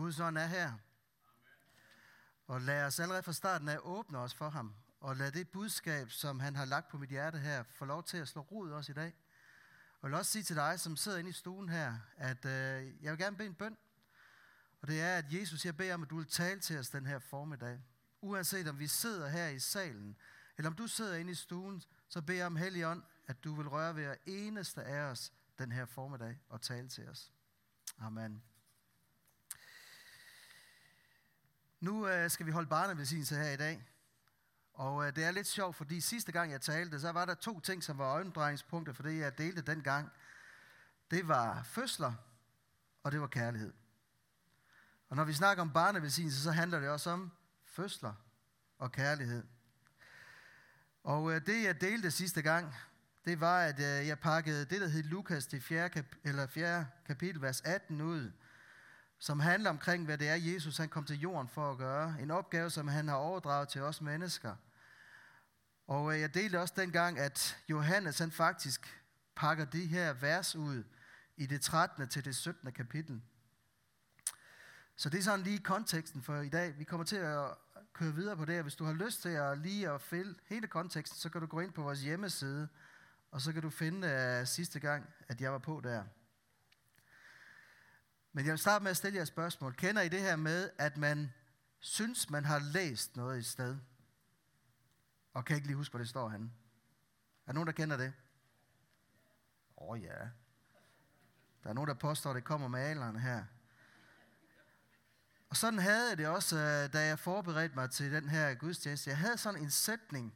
Guds ånd er her. Og lad os allerede fra starten af åbne os for ham. Og lad det budskab, som han har lagt på mit hjerte her, få lov til at slå rod også i dag. Og jeg vil også sige til dig, som sidder inde i stuen her, at øh, jeg vil gerne bede en bøn. Og det er, at Jesus, jeg beder om, at du vil tale til os den her formiddag. Uanset om vi sidder her i salen, eller om du sidder inde i stuen, så beder jeg om, Helligånd, at du vil røre ved hver eneste af os den her formiddag og tale til os. Amen. Nu øh, skal vi holde barnevelsignelse her i dag. Og øh, det er lidt sjovt, fordi sidste gang jeg talte, så var der to ting, som var øjendrejningspunkter for det, jeg delte dengang. Det var fødsler, og det var kærlighed. Og når vi snakker om barnevelsignelse, så handler det også om fødsler og kærlighed. Og øh, det, jeg delte sidste gang, det var, at øh, jeg pakkede det, der hed Lukas, det 4. Kap- eller 4. kapitel, vers 18 ud, som handler omkring, hvad det er, Jesus han kom til jorden for at gøre. En opgave, som han har overdraget til os mennesker. Og øh, jeg delte også dengang, at Johannes han faktisk pakker de her vers ud i det 13. til det 17. kapitel. Så det er sådan lige konteksten for i dag. Vi kommer til at køre videre på det, og hvis du har lyst til at lige at fælde hele konteksten, så kan du gå ind på vores hjemmeside, og så kan du finde uh, sidste gang, at jeg var på der. Men jeg vil starte med at stille jer et spørgsmål. Kender I det her med, at man synes, man har læst noget i sted, og kan ikke lige huske, hvor det står henne? Er der nogen, der kender det? Åh oh, ja. Der er nogen, der påstår, at det kommer med alderen her. Og sådan havde jeg det også, øh, da jeg forberedte mig til den her gudstjeneste. Jeg havde sådan en sætning,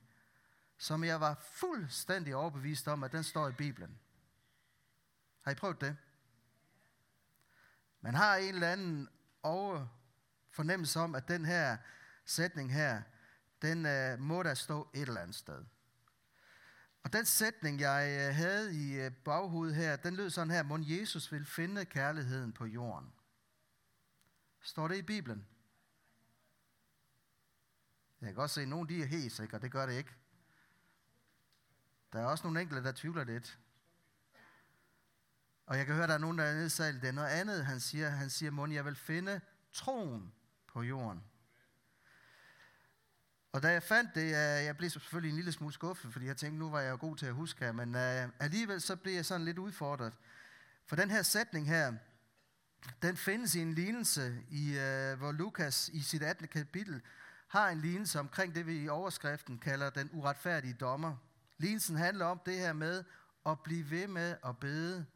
som jeg var fuldstændig overbevist om, at den står i Bibelen. Har I prøvet det? Man har en eller anden over fornemmelse om, at den her sætning her, den øh, må der stå et eller andet sted. Og den sætning, jeg øh, havde i uh, baghovedet her, den lød sådan her, må Jesus vil finde kærligheden på jorden. Står det i Bibelen? Jeg kan godt se, at nogle de er helt sikre, det gør det ikke. Der er også nogle enkelte, der tvivler lidt. Og jeg kan høre, at der er nogen, der er nede i salen. Det er noget andet, han siger. Han siger, Mon, jeg vil finde troen på jorden. Og da jeg fandt det, øh, jeg blev selvfølgelig en lille smule skuffet, fordi jeg tænkte, nu var jeg jo god til at huske men uh, alligevel så blev jeg sådan lidt udfordret. For den her sætning her, den findes i en lignelse, i, uh, hvor Lukas i sit 18. kapitel har en lignelse omkring det, vi i overskriften kalder den uretfærdige dommer. Lignelsen handler om det her med at blive ved med at bede,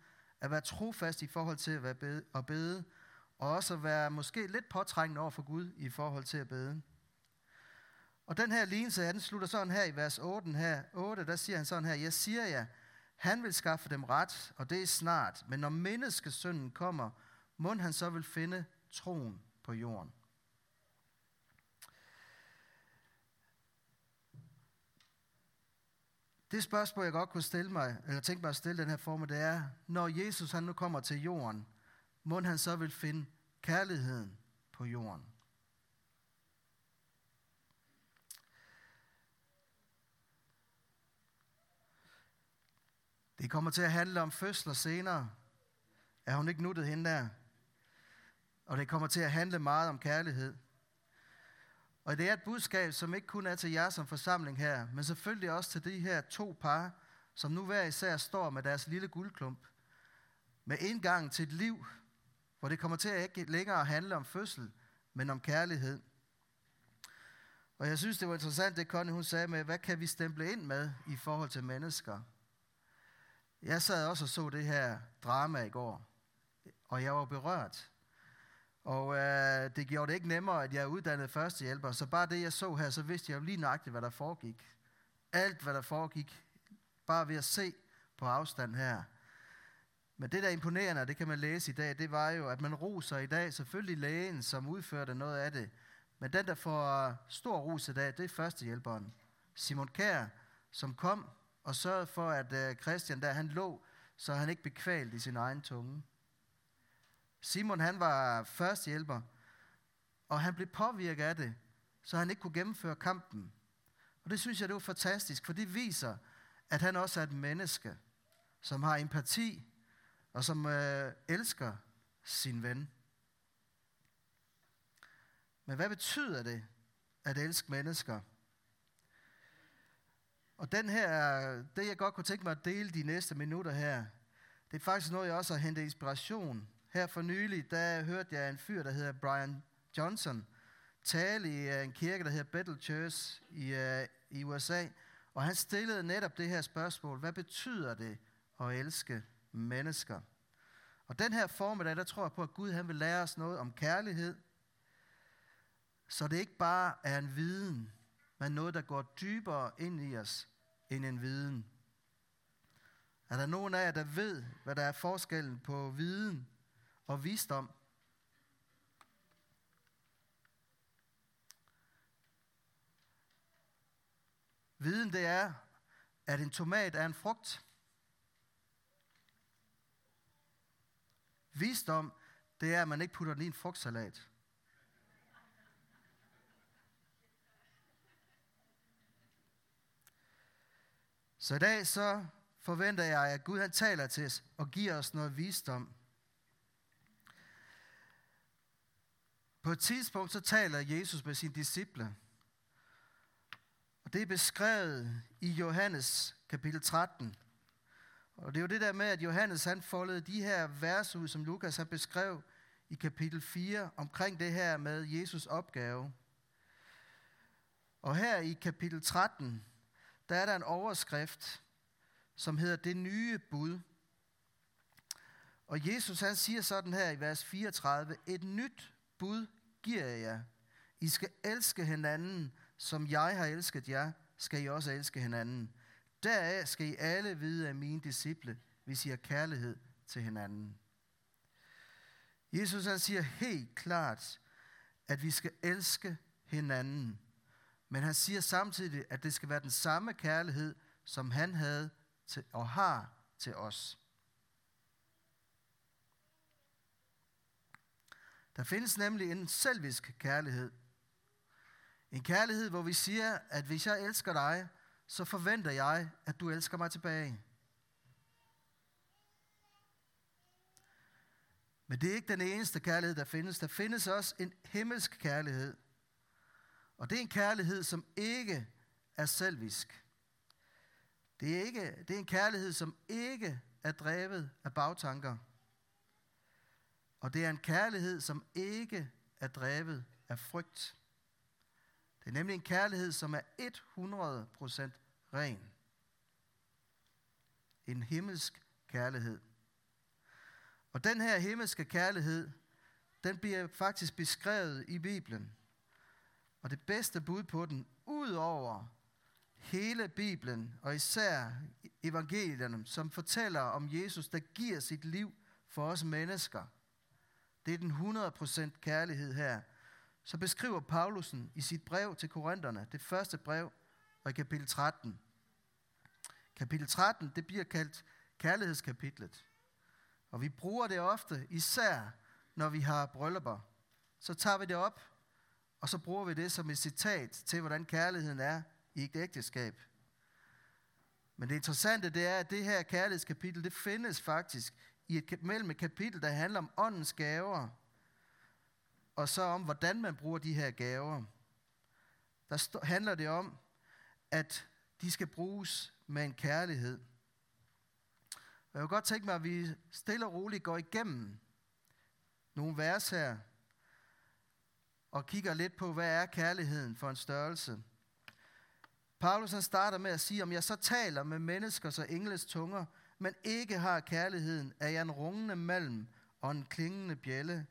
at være trofast i forhold til at, være bede, at bede, og også at være måske lidt påtrængende over for Gud i forhold til at bede. Og den her lignelse, den slutter sådan her i vers 8, her, 8, der siger han sådan her, Jeg siger jer, han vil skaffe dem ret, og det er snart, men når menneskesønnen kommer, må han så vil finde troen på jorden. Det spørgsmål, jeg godt kunne stille mig, eller tænke mig at stille den her form, det er, når Jesus han nu kommer til jorden, må han så vil finde kærligheden på jorden. Det kommer til at handle om fødsler senere. Er hun ikke nuttet hende der? Og det kommer til at handle meget om kærlighed. Og det er et budskab, som ikke kun er til jer som forsamling her, men selvfølgelig også til de her to par, som nu hver især står med deres lille guldklump. Med indgang til et liv, hvor det kommer til at ikke længere handle om fødsel, men om kærlighed. Og jeg synes, det var interessant, det Connie hun sagde med, hvad kan vi stemple ind med i forhold til mennesker? Jeg sad også og så det her drama i går, og jeg var berørt. Og øh, det gjorde det ikke nemmere, at jeg er uddannet førstehjælper. Så bare det, jeg så her, så vidste jeg jo lige nøjagtigt, hvad der foregik. Alt, hvad der foregik, bare ved at se på afstand her. Men det, der er imponerende, det kan man læse i dag, det var jo, at man roser i dag, selvfølgelig lægen, som udførte noget af det. Men den, der får øh, stor ros i dag, det er førstehjælperen. Simon Kær, som kom og sørgede for, at øh, Christian, der han lå, så han ikke bekvalt i sin egen tunge. Simon han var førstehjælper, og han blev påvirket af det, så han ikke kunne gennemføre kampen. Og det synes jeg, det var fantastisk, for det viser, at han også er et menneske, som har empati, og som øh, elsker sin ven. Men hvad betyder det at elske mennesker? Og den her, det jeg godt kunne tænke mig at dele de næste minutter her, det er faktisk noget, jeg også har hentet inspiration. Her for nylig, der hørte jeg en fyr, der hedder Brian Johnson, tale i øh, en kirke, der hedder Bethel Church i, uh, i USA. Og han stillede netop det her spørgsmål. Hvad betyder det at elske mennesker? Og den her formiddag, der tror jeg på, at Gud han vil lære os noget om kærlighed. Så det ikke bare er en viden, men noget, der går dybere ind i os end en viden. Er der nogen af jer, der ved, hvad der er forskellen på viden og visdom? Viden det er, at en tomat er en frugt. Visdom, det er, at man ikke putter den i en frugtsalat. Så i dag så forventer jeg, at Gud han taler til os og giver os noget visdom. På et tidspunkt så taler Jesus med sine disciple. Og det er beskrevet i Johannes kapitel 13. Og det er jo det der med, at Johannes han foldede de her vers ud, som Lukas har beskrev i kapitel 4, omkring det her med Jesus opgave. Og her i kapitel 13, der er der en overskrift, som hedder det nye bud. Og Jesus han siger sådan her i vers 34, et nyt bud giver jeg jer. I skal elske hinanden, som jeg har elsket jer, skal I også elske hinanden. Deraf skal I alle vide af mine disciple, hvis I har kærlighed til hinanden. Jesus han siger helt klart, at vi skal elske hinanden. Men han siger samtidig, at det skal være den samme kærlighed, som han havde til, og har til os. Der findes nemlig en selvisk kærlighed. En kærlighed, hvor vi siger, at hvis jeg elsker dig, så forventer jeg, at du elsker mig tilbage. Men det er ikke den eneste kærlighed, der findes. Der findes også en himmelsk kærlighed. Og det er en kærlighed, som ikke er selvisk. Det er, ikke, det er en kærlighed, som ikke er drevet af bagtanker. Og det er en kærlighed, som ikke er drevet af frygt. Det er nemlig en kærlighed, som er 100% ren. En himmelsk kærlighed. Og den her himmelske kærlighed, den bliver faktisk beskrevet i Bibelen. Og det bedste bud på den, ud over hele Bibelen, og især evangelierne, som fortæller om Jesus, der giver sit liv for os mennesker. Det er den 100% kærlighed her. Så beskriver Paulusen i sit brev til Korintherne, det første brev, og i kapitel 13. Kapitel 13, det bliver kaldt kærlighedskapitlet. Og vi bruger det ofte, især når vi har bryllupper. Så tager vi det op, og så bruger vi det som et citat til, hvordan kærligheden er i et ægteskab. Men det interessante, det er, at det her kærlighedskapitel, det findes faktisk i et, mellem et kapitel, der handler om åndens gaver, og så om, hvordan man bruger de her gaver. Der stå, handler det om, at de skal bruges med en kærlighed. Jeg vil godt tænke mig, at vi stille og roligt går igennem nogle vers her, og kigger lidt på, hvad er kærligheden for en størrelse. Paulus han starter med at sige, om jeg så taler med menneskers og engles tunger, men ikke har kærligheden, er jeg en rungende malm og en klingende bjælle.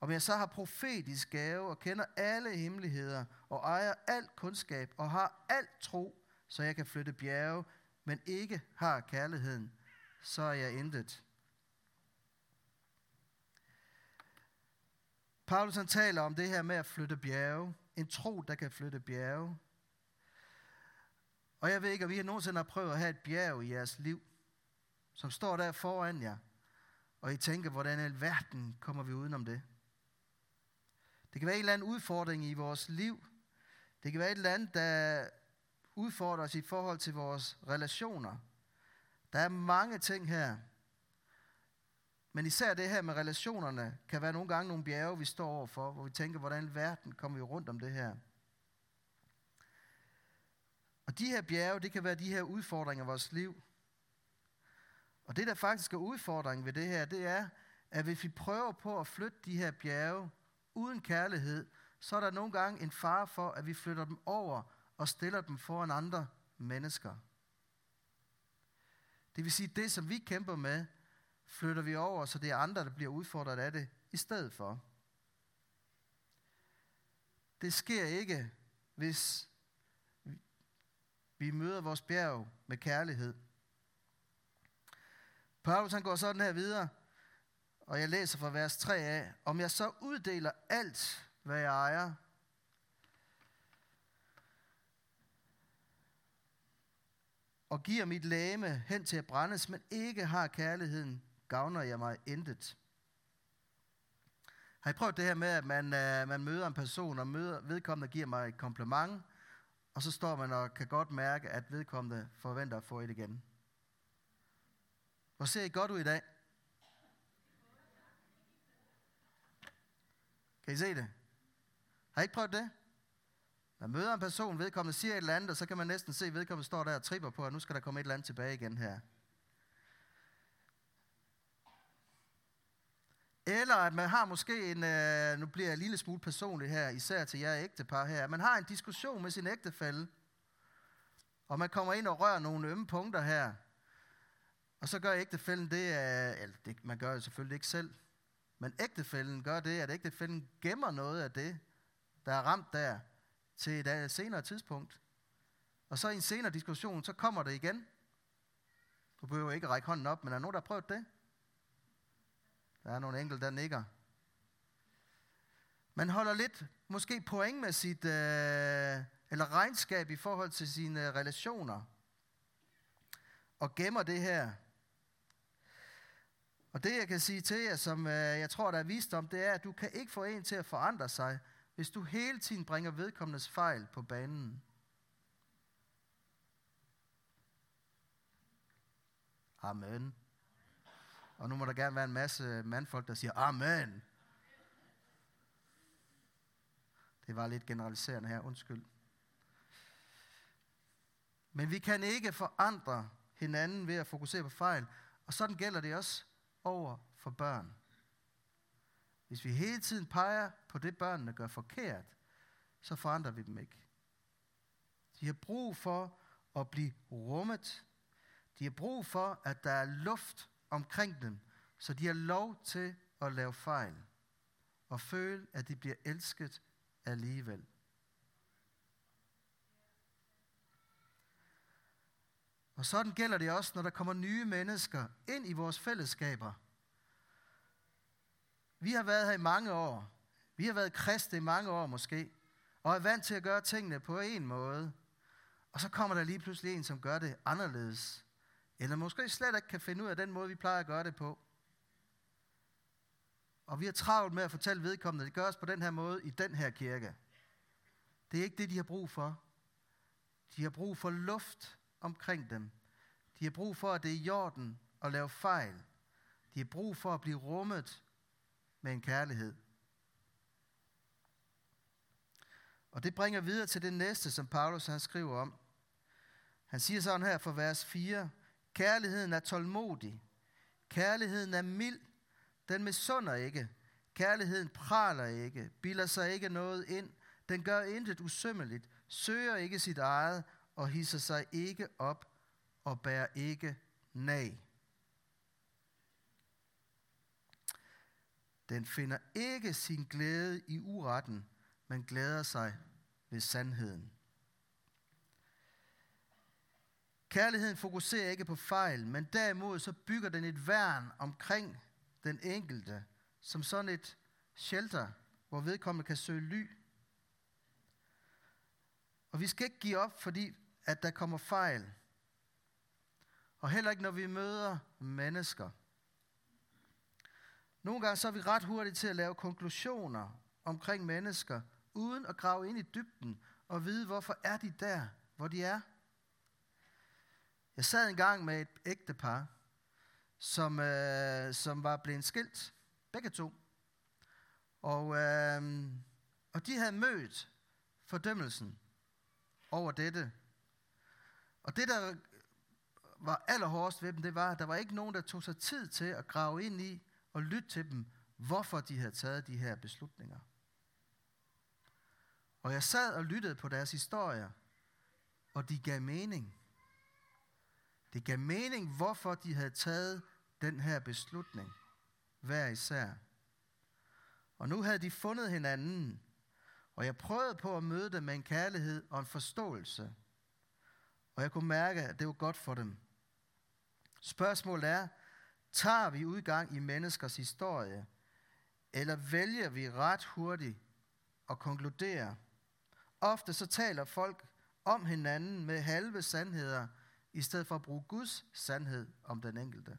Om jeg så har profetisk gave og kender alle hemmeligheder og ejer al kundskab og har alt tro, så jeg kan flytte bjerge, men ikke har kærligheden, så er jeg intet. Paulus han taler om det her med at flytte bjerge. En tro, der kan flytte bjerge. Og jeg ved ikke, om I nogensinde har prøvet at have et bjerg i jeres liv, som står der foran jer, og I tænker, hvordan i alverden kommer vi udenom det? Det kan være en eller anden udfordring i vores liv. Det kan være et eller andet, der udfordrer os i forhold til vores relationer. Der er mange ting her. Men især det her med relationerne kan være nogle gange nogle bjerge, vi står overfor, hvor vi tænker, hvordan i verden kommer vi rundt om det her. Og de her bjerge, det kan være de her udfordringer i vores liv. Og det, der faktisk er udfordringen ved det her, det er, at hvis vi prøver på at flytte de her bjerge uden kærlighed, så er der nogle gange en fare for, at vi flytter dem over og stiller dem foran andre mennesker. Det vil sige, at det, som vi kæmper med, flytter vi over, så det er andre, der bliver udfordret af det i stedet for. Det sker ikke, hvis vi møder vores bjerg med kærlighed. Paulus han går sådan her videre, og jeg læser fra vers 3 af. Om jeg så uddeler alt, hvad jeg ejer, og giver mit læme hen til at brændes, men ikke har kærligheden, gavner jeg mig intet. Har I prøvet det her med, at man, uh, man møder en person, og møder, vedkommende giver mig et kompliment, og så står man og kan godt mærke, at vedkommende forventer at få et igen. Hvor ser I godt ud i dag? Kan I se det? Har I ikke prøvet det? Man møder en person, vedkommende siger et eller andet, og så kan man næsten se, at vedkommende står der og tripper på, at nu skal der komme et eller andet tilbage igen her. Eller at man har måske en, øh, nu bliver jeg en lille smule personlig her, især til jer ægtepar her, man har en diskussion med sin ægtefælle, og man kommer ind og rører nogle ømme punkter her, og så gør ægtefælden det, øh, eller det, man gør det selvfølgelig ikke selv, men ægtefælden gør det, at ægtefælden gemmer noget af det, der er ramt der, til et senere tidspunkt. Og så i en senere diskussion, så kommer det igen. Du behøver ikke række hånden op, men er der nogen, der har prøvet det? Der er nogle enkelte, der nikker. Man holder lidt, måske point med sit, øh, eller regnskab i forhold til sine relationer. Og gemmer det her. Og det jeg kan sige til jer, som øh, jeg tror, der er vist om, det er, at du kan ikke få en til at forandre sig, hvis du hele tiden bringer vedkommendes fejl på banen. Amen. Og nu må der gerne være en masse mandfolk, der siger Amen. Det var lidt generaliserende her, undskyld. Men vi kan ikke forandre hinanden ved at fokusere på fejl. Og sådan gælder det også over for børn. Hvis vi hele tiden peger på det, børnene gør forkert, så forandrer vi dem ikke. De har brug for at blive rummet. De har brug for, at der er luft omkring dem, så de har lov til at lave fejl og føle, at de bliver elsket alligevel. Og sådan gælder det også, når der kommer nye mennesker ind i vores fællesskaber. Vi har været her i mange år. Vi har været kristne i mange år måske, og er vant til at gøre tingene på en måde. Og så kommer der lige pludselig en, som gør det anderledes. Eller måske slet ikke kan finde ud af den måde, vi plejer at gøre det på. Og vi har travlt med at fortælle vedkommende, at det gøres på den her måde i den her kirke. Det er ikke det, de har brug for. De har brug for luft omkring dem. De har brug for, at det er i orden at lave fejl. De har brug for at blive rummet med en kærlighed. Og det bringer videre til det næste, som Paulus han skriver om. Han siger sådan her for vers 4. Kærligheden er tålmodig. Kærligheden er mild. Den misunder ikke. Kærligheden praler ikke. Bilder sig ikke noget ind. Den gør intet usømmeligt. Søger ikke sit eget og hisser sig ikke op og bærer ikke nag. Den finder ikke sin glæde i uretten, men glæder sig ved sandheden. Kærligheden fokuserer ikke på fejl, men derimod så bygger den et værn omkring den enkelte, som sådan et shelter, hvor vedkommende kan søge ly. Og vi skal ikke give op, fordi at der kommer fejl. Og heller ikke, når vi møder mennesker. Nogle gange så er vi ret hurtige til at lave konklusioner omkring mennesker, uden at grave ind i dybden og vide, hvorfor er de der, hvor de er. Jeg sad engang med et ægtepar, som, øh, som var blevet skilt, begge to. Og, øh, og de havde mødt fordømmelsen over dette. Og det, der var allerhårdest ved dem, det var, at der var ikke nogen, der tog sig tid til at grave ind i og lytte til dem, hvorfor de havde taget de her beslutninger. Og jeg sad og lyttede på deres historier, og de gav mening. Det gav mening, hvorfor de havde taget den her beslutning, hver især. Og nu havde de fundet hinanden, og jeg prøvede på at møde dem med en kærlighed og en forståelse. Og jeg kunne mærke, at det var godt for dem. Spørgsmålet er, tager vi udgang i menneskers historie, eller vælger vi ret hurtigt at konkludere? Ofte så taler folk om hinanden med halve sandheder, i stedet for at bruge Guds sandhed om den enkelte.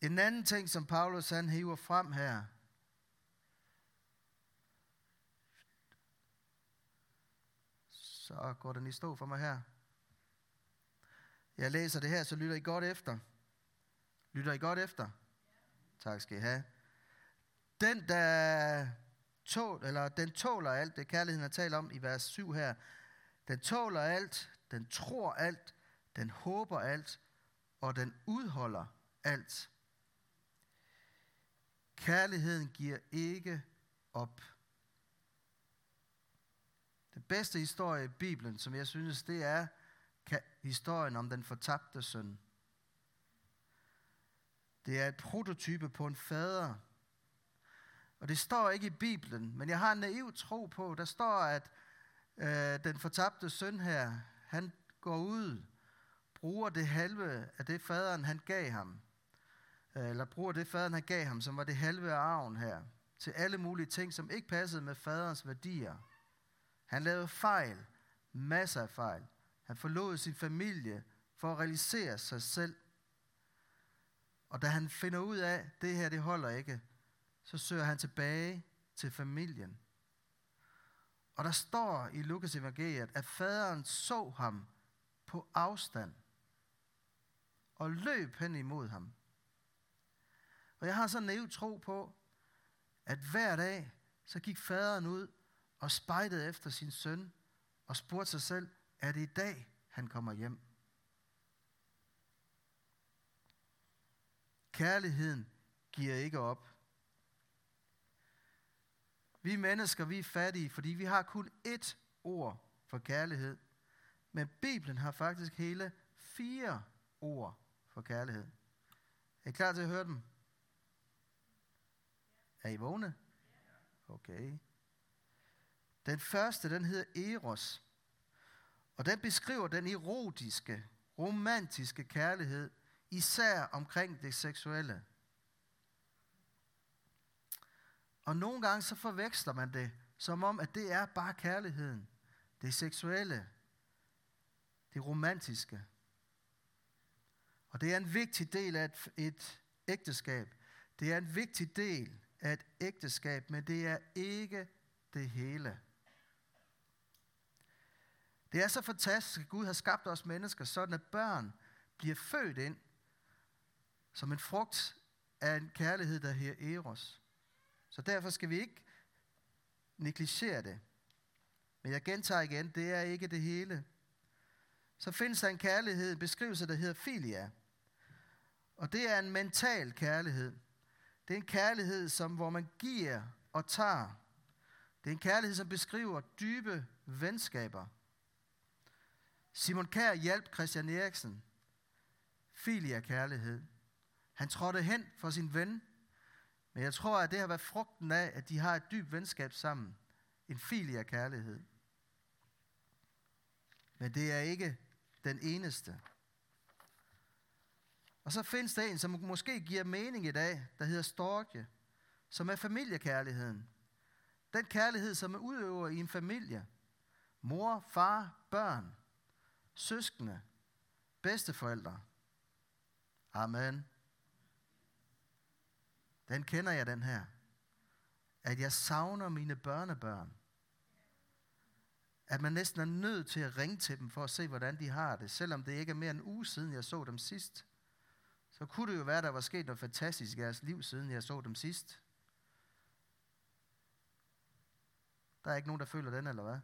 En anden ting, som Paulus han hiver frem her, så går den i stå for mig her. Jeg læser det her, så lytter I godt efter. Lytter I godt efter? Tak skal I have. Den, der tål, eller den tåler alt, det kærligheden har talt om i vers 7 her, den tåler alt, den tror alt, den håber alt, og den udholder alt. Kærligheden giver ikke op. Bedste historie i Bibelen, som jeg synes, det er historien om den fortabte søn. Det er et prototype på en fader. Og det står ikke i Bibelen, men jeg har en naiv tro på, der står, at øh, den fortabte søn her, han går ud, bruger det halve af det faderen, han gav ham, øh, eller bruger det faderen, han gav ham, som var det halve af arven her, til alle mulige ting, som ikke passede med faderens værdier. Han lavede fejl, masser af fejl. Han forlod sin familie for at realisere sig selv. Og da han finder ud af, at det her det holder ikke, så søger han tilbage til familien. Og der står i Lukas evangeliet, at faderen så ham på afstand og løb hen imod ham. Og jeg har sådan en tro på, at hver dag, så gik faderen ud og spejtede efter sin søn og spurgte sig selv, er det i dag, han kommer hjem? Kærligheden giver ikke op. Vi mennesker, vi er fattige, fordi vi har kun ét ord for kærlighed. Men Bibelen har faktisk hele fire ord for kærlighed. Er I klar til at høre dem? Er I vågne? Okay. Den første, den hedder Eros. Og den beskriver den erotiske, romantiske kærlighed, især omkring det seksuelle. Og nogle gange så forveksler man det, som om, at det er bare kærligheden. Det seksuelle. Det romantiske. Og det er en vigtig del af et, et ægteskab. Det er en vigtig del af et ægteskab, men det er ikke det hele. Det er så fantastisk, at Gud har skabt os mennesker, sådan at børn bliver født ind som en frugt af en kærlighed, der her Eros. Så derfor skal vi ikke negligere det. Men jeg gentager igen, det er ikke det hele. Så findes der en kærlighed, en beskrivelse, der hedder filia. Og det er en mental kærlighed. Det er en kærlighed, som, hvor man giver og tager. Det er en kærlighed, som beskriver dybe venskaber. Simon Kær hjalp Christian Eriksen. Filia kærlighed. Han trådte hen for sin ven, men jeg tror, at det har været frugten af, at de har et dybt venskab sammen. En filia kærlighed. Men det er ikke den eneste. Og så findes der en, som måske giver mening i dag, der hedder storke, som er familiekærligheden. Den kærlighed, som er udøver i en familie. Mor, far, børn, søskende, bedsteforældre. Amen. Den kender jeg, den her. At jeg savner mine børnebørn. at man næsten er nødt til at ringe til dem for at se, hvordan de har det. Selvom det ikke er mere end en uge siden, jeg så dem sidst. Så kunne det jo være, der var sket noget fantastisk i jeres liv, siden jeg så dem sidst. Der er ikke nogen, der føler den, eller hvad?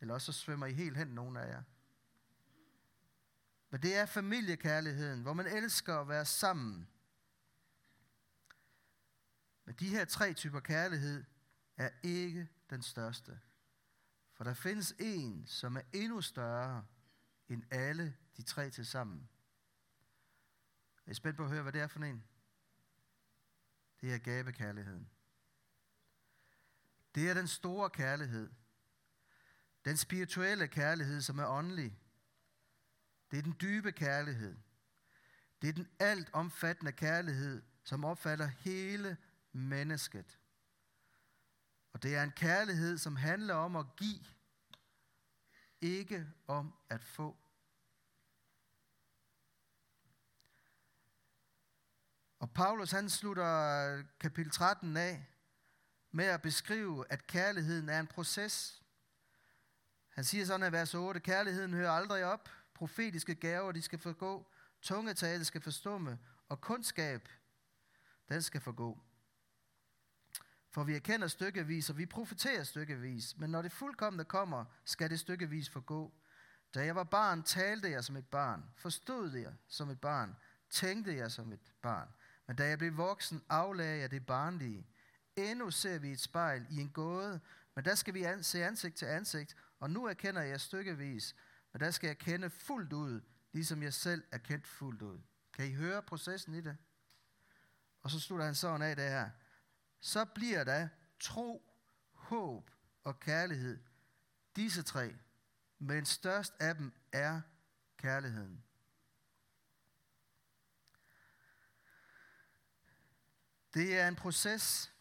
Eller også så svømmer I helt hen, nogen af jer. Men det er familiekærligheden, hvor man elsker at være sammen. Men de her tre typer kærlighed er ikke den største. For der findes en, som er endnu større end alle de tre til sammen. Er spændt på at høre, hvad det er for en? Det er gavekærligheden. Det er den store kærlighed. Den spirituelle kærlighed, som er åndelig. Det er den dybe kærlighed. Det er den alt omfattende kærlighed, som opfatter hele mennesket. Og det er en kærlighed, som handler om at give, ikke om at få. Og Paulus han slutter kapitel 13 af med at beskrive, at kærligheden er en proces. Han siger sådan i vers 8, kærligheden hører aldrig op, profetiske gaver, de skal forgå, tungetale skal forstumme, og kundskab, den skal forgå. For vi erkender stykkevis, og vi profeterer stykkevis, men når det fuldkommende kommer, skal det stykkevis forgå. Da jeg var barn, talte jeg som et barn, forstod jeg som et barn, tænkte jeg som et barn. Men da jeg blev voksen, aflagde jeg det barnlige. Endnu ser vi et spejl i en gåde, men der skal vi se ansigt til ansigt, og nu erkender jeg stykkevis, men der skal jeg kende fuldt ud, ligesom jeg selv er kendt fuldt ud. Kan I høre processen i det? Og så slutter han sådan af det her. Så bliver der tro, håb og kærlighed. Disse tre. Men størst af dem er kærligheden. Det er en proces,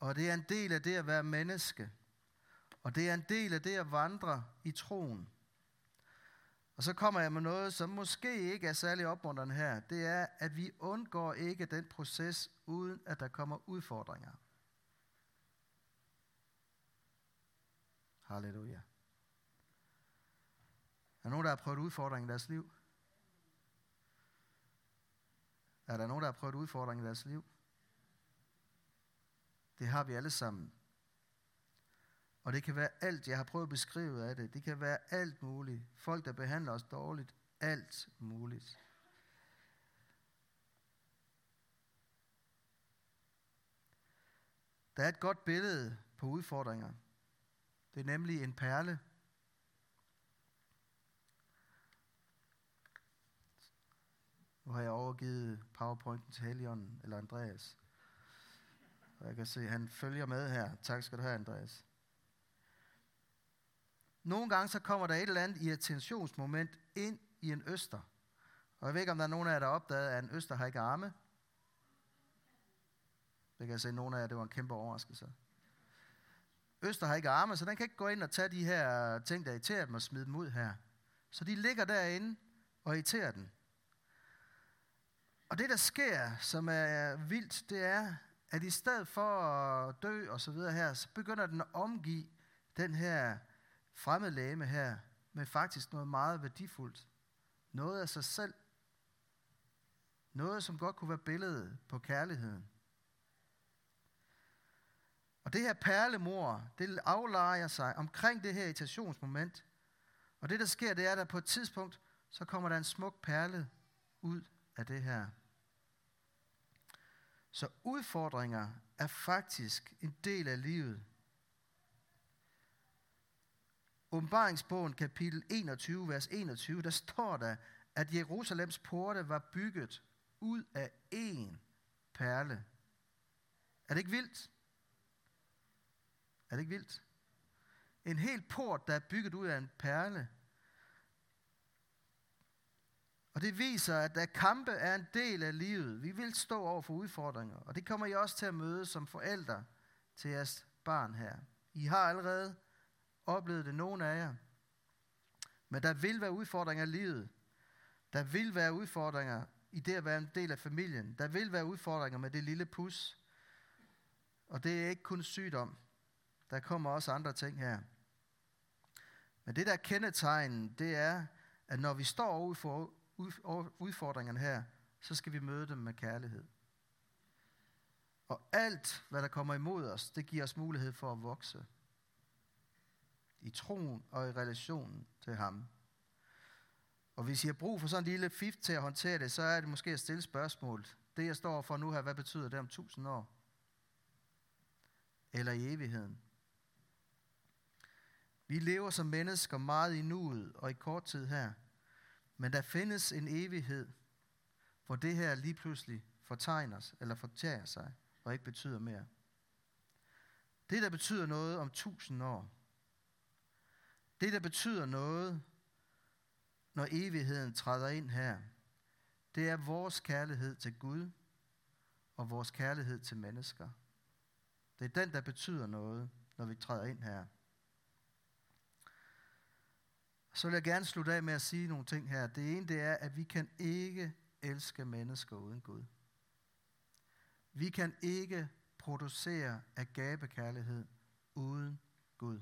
og det er en del af det at være menneske. Og det er en del af det at vandre i troen. Og så kommer jeg med noget, som måske ikke er særlig opmuntrende her. Det er, at vi undgår ikke den proces, uden at der kommer udfordringer. Halleluja. Er der nogen, der har prøvet udfordringer i deres liv? Er der nogen, der har prøvet udfordringer i deres liv? Det har vi alle sammen. Og det kan være alt, jeg har prøvet at beskrive af det. Det kan være alt muligt. Folk, der behandler os dårligt. Alt muligt. Der er et godt billede på udfordringer. Det er nemlig en perle. Nu har jeg overgivet powerpointen til Helion, eller Andreas. Og jeg kan se, at han følger med her. Tak skal du have, Andreas. Nogle gange så kommer der et eller andet irritationsmoment ind i en øster. Og jeg ved ikke, om der er nogen af jer, der har opdaget, at en øster har ikke arme. Det kan jeg se, at nogen af jer, det var en kæmpe overraskelse. Øster har ikke arme, så den kan ikke gå ind og tage de her ting, der irriterer dem, og smide dem ud her. Så de ligger derinde og irriterer den. Og det, der sker, som er vildt, det er, at i stedet for at dø og så videre her, så begynder den at omgive den her fremmed læme her med faktisk noget meget værdifuldt. Noget af sig selv. Noget, som godt kunne være billedet på kærligheden. Og det her perlemor, det aflejer sig omkring det her irritationsmoment. Og det, der sker, det er, at der på et tidspunkt, så kommer der en smuk perle ud af det her. Så udfordringer er faktisk en del af livet. Åbenbaringsbogen kapitel 21, vers 21, der står der, at Jerusalems porte var bygget ud af én perle. Er det ikke vildt? Er det ikke vildt? En hel port, der er bygget ud af en perle. Og det viser, at der kampe er en del af livet. Vi vil stå over for udfordringer, og det kommer I også til at møde som forældre til jeres barn her. I har allerede oplevet det, nogen af jer. Men der vil være udfordringer i livet. Der vil være udfordringer i det at være en del af familien. Der vil være udfordringer med det lille pus. Og det er ikke kun sygdom. Der kommer også andre ting her. Men det der kendetegn, det er, at når vi står over for udfordringerne her, så skal vi møde dem med kærlighed. Og alt, hvad der kommer imod os, det giver os mulighed for at vokse. I troen og i relationen til ham. Og hvis I har brug for sådan en lille fif til at håndtere det, så er det måske at stille spørgsmål. Det jeg står for nu her, hvad betyder det om tusind år? Eller i evigheden? Vi lever som mennesker meget i nuet og i kort tid her. Men der findes en evighed, hvor det her lige pludselig fortegner eller fortager sig og ikke betyder mere. Det, der betyder noget om tusind år, det, der betyder noget, når evigheden træder ind her, det er vores kærlighed til Gud og vores kærlighed til mennesker. Det er den, der betyder noget, når vi træder ind her. Så vil jeg gerne slutte af med at sige nogle ting her. Det ene det er, at vi kan ikke elske mennesker uden Gud. Vi kan ikke producere agabekærlighed uden Gud.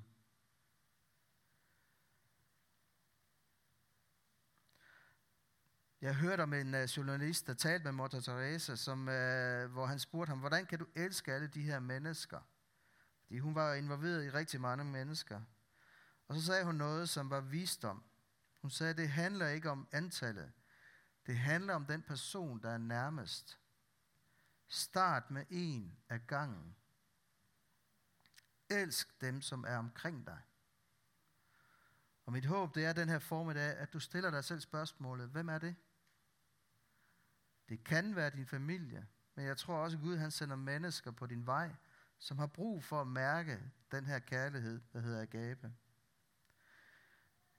Jeg hørte om en uh, journalist, der talte med Mother Teresa, som, uh, hvor han spurgte ham, hvordan kan du elske alle de her mennesker? Fordi hun var involveret i rigtig mange mennesker. Og så sagde hun noget, som var visdom. Hun sagde, det handler ikke om antallet. Det handler om den person, der er nærmest. Start med en af gangen. Elsk dem, som er omkring dig. Og mit håb, det er den her formiddag, at du stiller dig selv spørgsmålet, hvem er det? Det kan være din familie, men jeg tror også, at Gud han sender mennesker på din vej, som har brug for at mærke den her kærlighed, der hedder agape.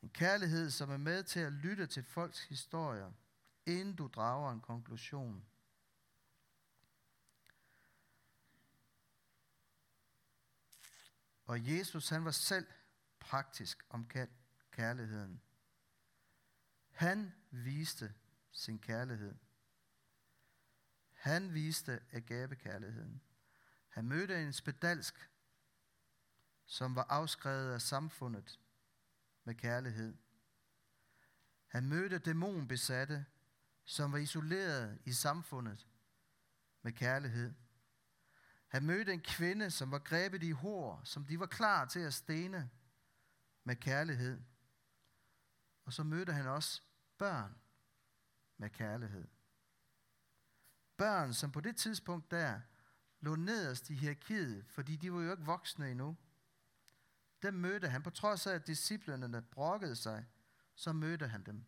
En kærlighed, som er med til at lytte til folks historier, inden du drager en konklusion. Og Jesus, han var selv praktisk om kærligheden. Han viste sin kærlighed. Han viste agabekærligheden. Han mødte en spedalsk, som var afskrevet af samfundet med kærlighed. Han mødte dæmonbesatte, som var isoleret i samfundet med kærlighed. Han mødte en kvinde, som var grebet i hår, som de var klar til at stene med kærlighed. Og så mødte han også børn med kærlighed. Børn, som på det tidspunkt der lå nederst i hierarkiet, fordi de var jo ikke voksne endnu. Dem mødte han, på trods af at disciplerne brokkede sig, så mødte han dem.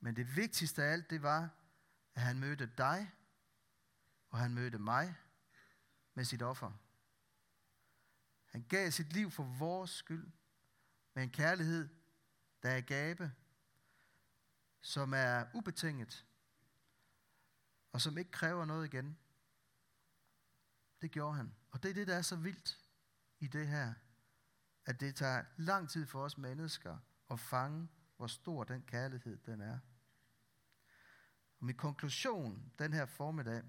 Men det vigtigste af alt, det var, at han mødte dig, og han mødte mig med sit offer. Han gav sit liv for vores skyld, med en kærlighed, der er gabe, som er ubetinget, og som ikke kræver noget igen. Det gjorde han. Og det er det, der er så vildt i det her, at det tager lang tid for os mennesker at fange, hvor stor den kærlighed den er. Og min konklusion den her formiddag,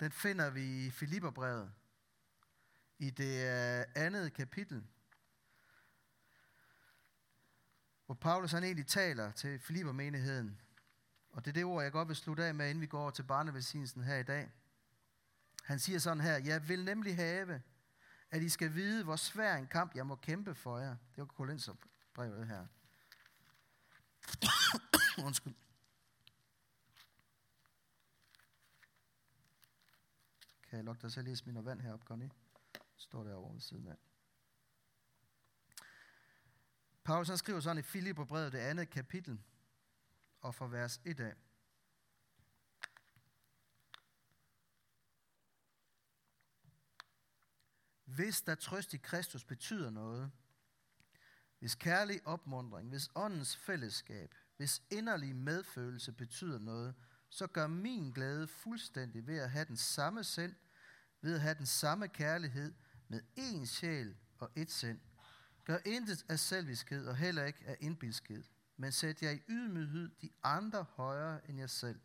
den finder vi i Filipperbrevet, i det øh, andet kapitel, hvor Paulus han egentlig taler til Filippermenigheden. Og det er det ord, jeg godt vil slutte af med, inden vi går over til barnevelsignelsen her i dag. Han siger sådan her, jeg vil nemlig have, at I skal vide, hvor svær en kamp jeg må kæmpe for jer. Det var Kolinserbrevet her. Undskyld. Kan jeg lukke dig selv lige smide vand herop, Connie? Står derovre ved siden af. Paulus han skriver sådan i Filipperbrevet, det andet kapitel, og fra vers 1 af. Hvis der trøst i Kristus betyder noget, hvis kærlig opmundring, hvis åndens fællesskab, hvis inderlig medfølelse betyder noget, så gør min glæde fuldstændig ved at have den samme sind, ved at have den samme kærlighed med én sjæl og ét sind. Gør intet af selviskhed og heller ikke af indbilskhed, men sæt jer i ydmyghed de andre højere end jer selv.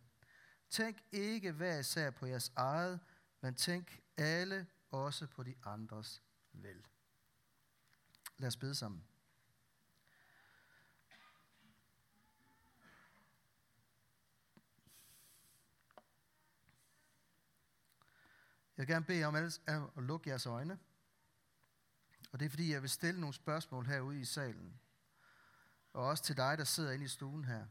Tænk ikke hver især på jeres eget, men tænk alle også på de andres vel. Lad os bede sammen. Jeg vil gerne bede om at lukke jeres øjne. Og det er fordi, jeg vil stille nogle spørgsmål herude i salen. Og også til dig, der sidder inde i stuen her.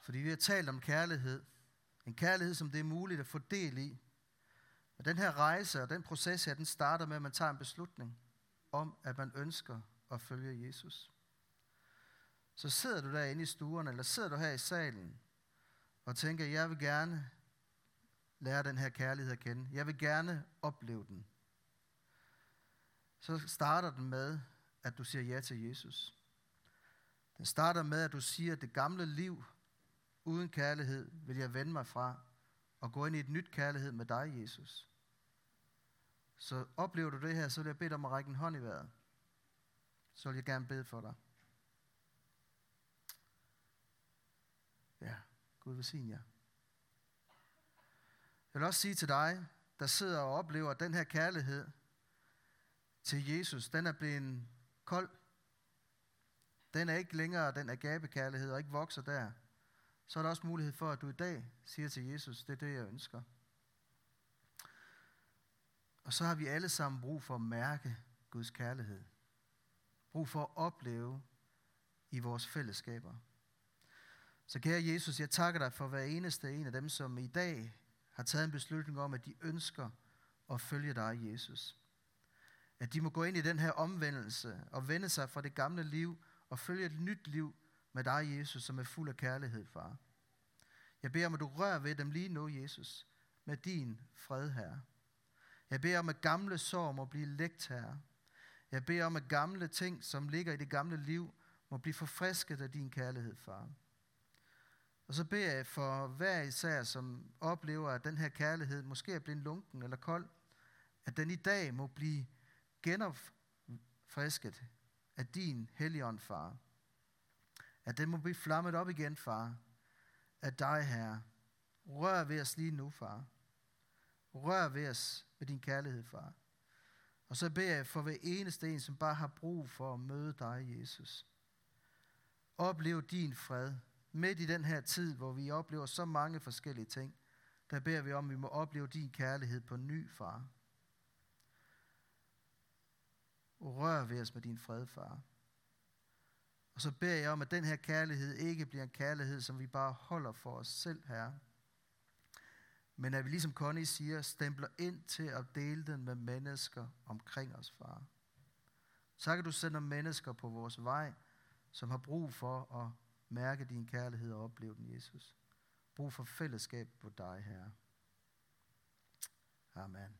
Fordi vi har talt om kærlighed. En kærlighed, som det er muligt at få del i. Og den her rejse og den proces her, den starter med, at man tager en beslutning om, at man ønsker at følge Jesus. Så sidder du derinde i stuen, eller sidder du her i salen, og tænker, jeg vil gerne lære den her kærlighed at kende. Jeg vil gerne opleve den. Så starter den med, at du siger ja til Jesus. Den starter med, at du siger, at det gamle liv uden kærlighed vil jeg vende mig fra og gå ind i et nyt kærlighed med dig, Jesus. Så oplever du det her, så vil jeg bede dig om at række en hånd i vejret. Så vil jeg gerne bede for dig. Ja, Gud velsigne jer. Jeg vil også sige til dig, der sidder og oplever, at den her kærlighed til Jesus, den er blevet kold. Den er ikke længere den agabekærlighed og ikke vokser der. Så er der også mulighed for, at du i dag siger til Jesus, det er det, jeg ønsker. Og så har vi alle sammen brug for at mærke Guds kærlighed. Brug for at opleve i vores fællesskaber. Så kære Jesus, jeg takker dig for hver eneste en af dem, som i dag har taget en beslutning om, at de ønsker at følge dig, Jesus. At de må gå ind i den her omvendelse og vende sig fra det gamle liv og følge et nyt liv med dig, Jesus, som er fuld af kærlighed, far. Jeg beder om, at du rører ved dem lige nu, Jesus, med din fred, Herre. Jeg beder om, at gamle sår må blive lægt, Herre. Jeg beder om, at gamle ting, som ligger i det gamle liv, må blive forfrisket af din kærlighed, far. Og så beder jeg for hver især, som oplever, at den her kærlighed måske er blevet lunken eller kold, at den i dag må blive genopfrisket af din helligånd, far. At den må blive flammet op igen, far, af dig, Herre. Rør ved os lige nu, far. Rør ved os med din kærlighed, far. Og så beder jeg for hver eneste en, som bare har brug for at møde dig, Jesus. Oplev din fred, midt i den her tid, hvor vi oplever så mange forskellige ting, der beder vi om, at vi må opleve din kærlighed på ny, far. Og rør ved os med din fred, far. Og så beder jeg om, at den her kærlighed ikke bliver en kærlighed, som vi bare holder for os selv, her. Men at vi ligesom Connie siger, stempler ind til at dele den med mennesker omkring os, far. Så kan du sende mennesker på vores vej, som har brug for at mærke din kærlighed og opleve den, Jesus. Brug for fællesskab på dig, Herre. Amen.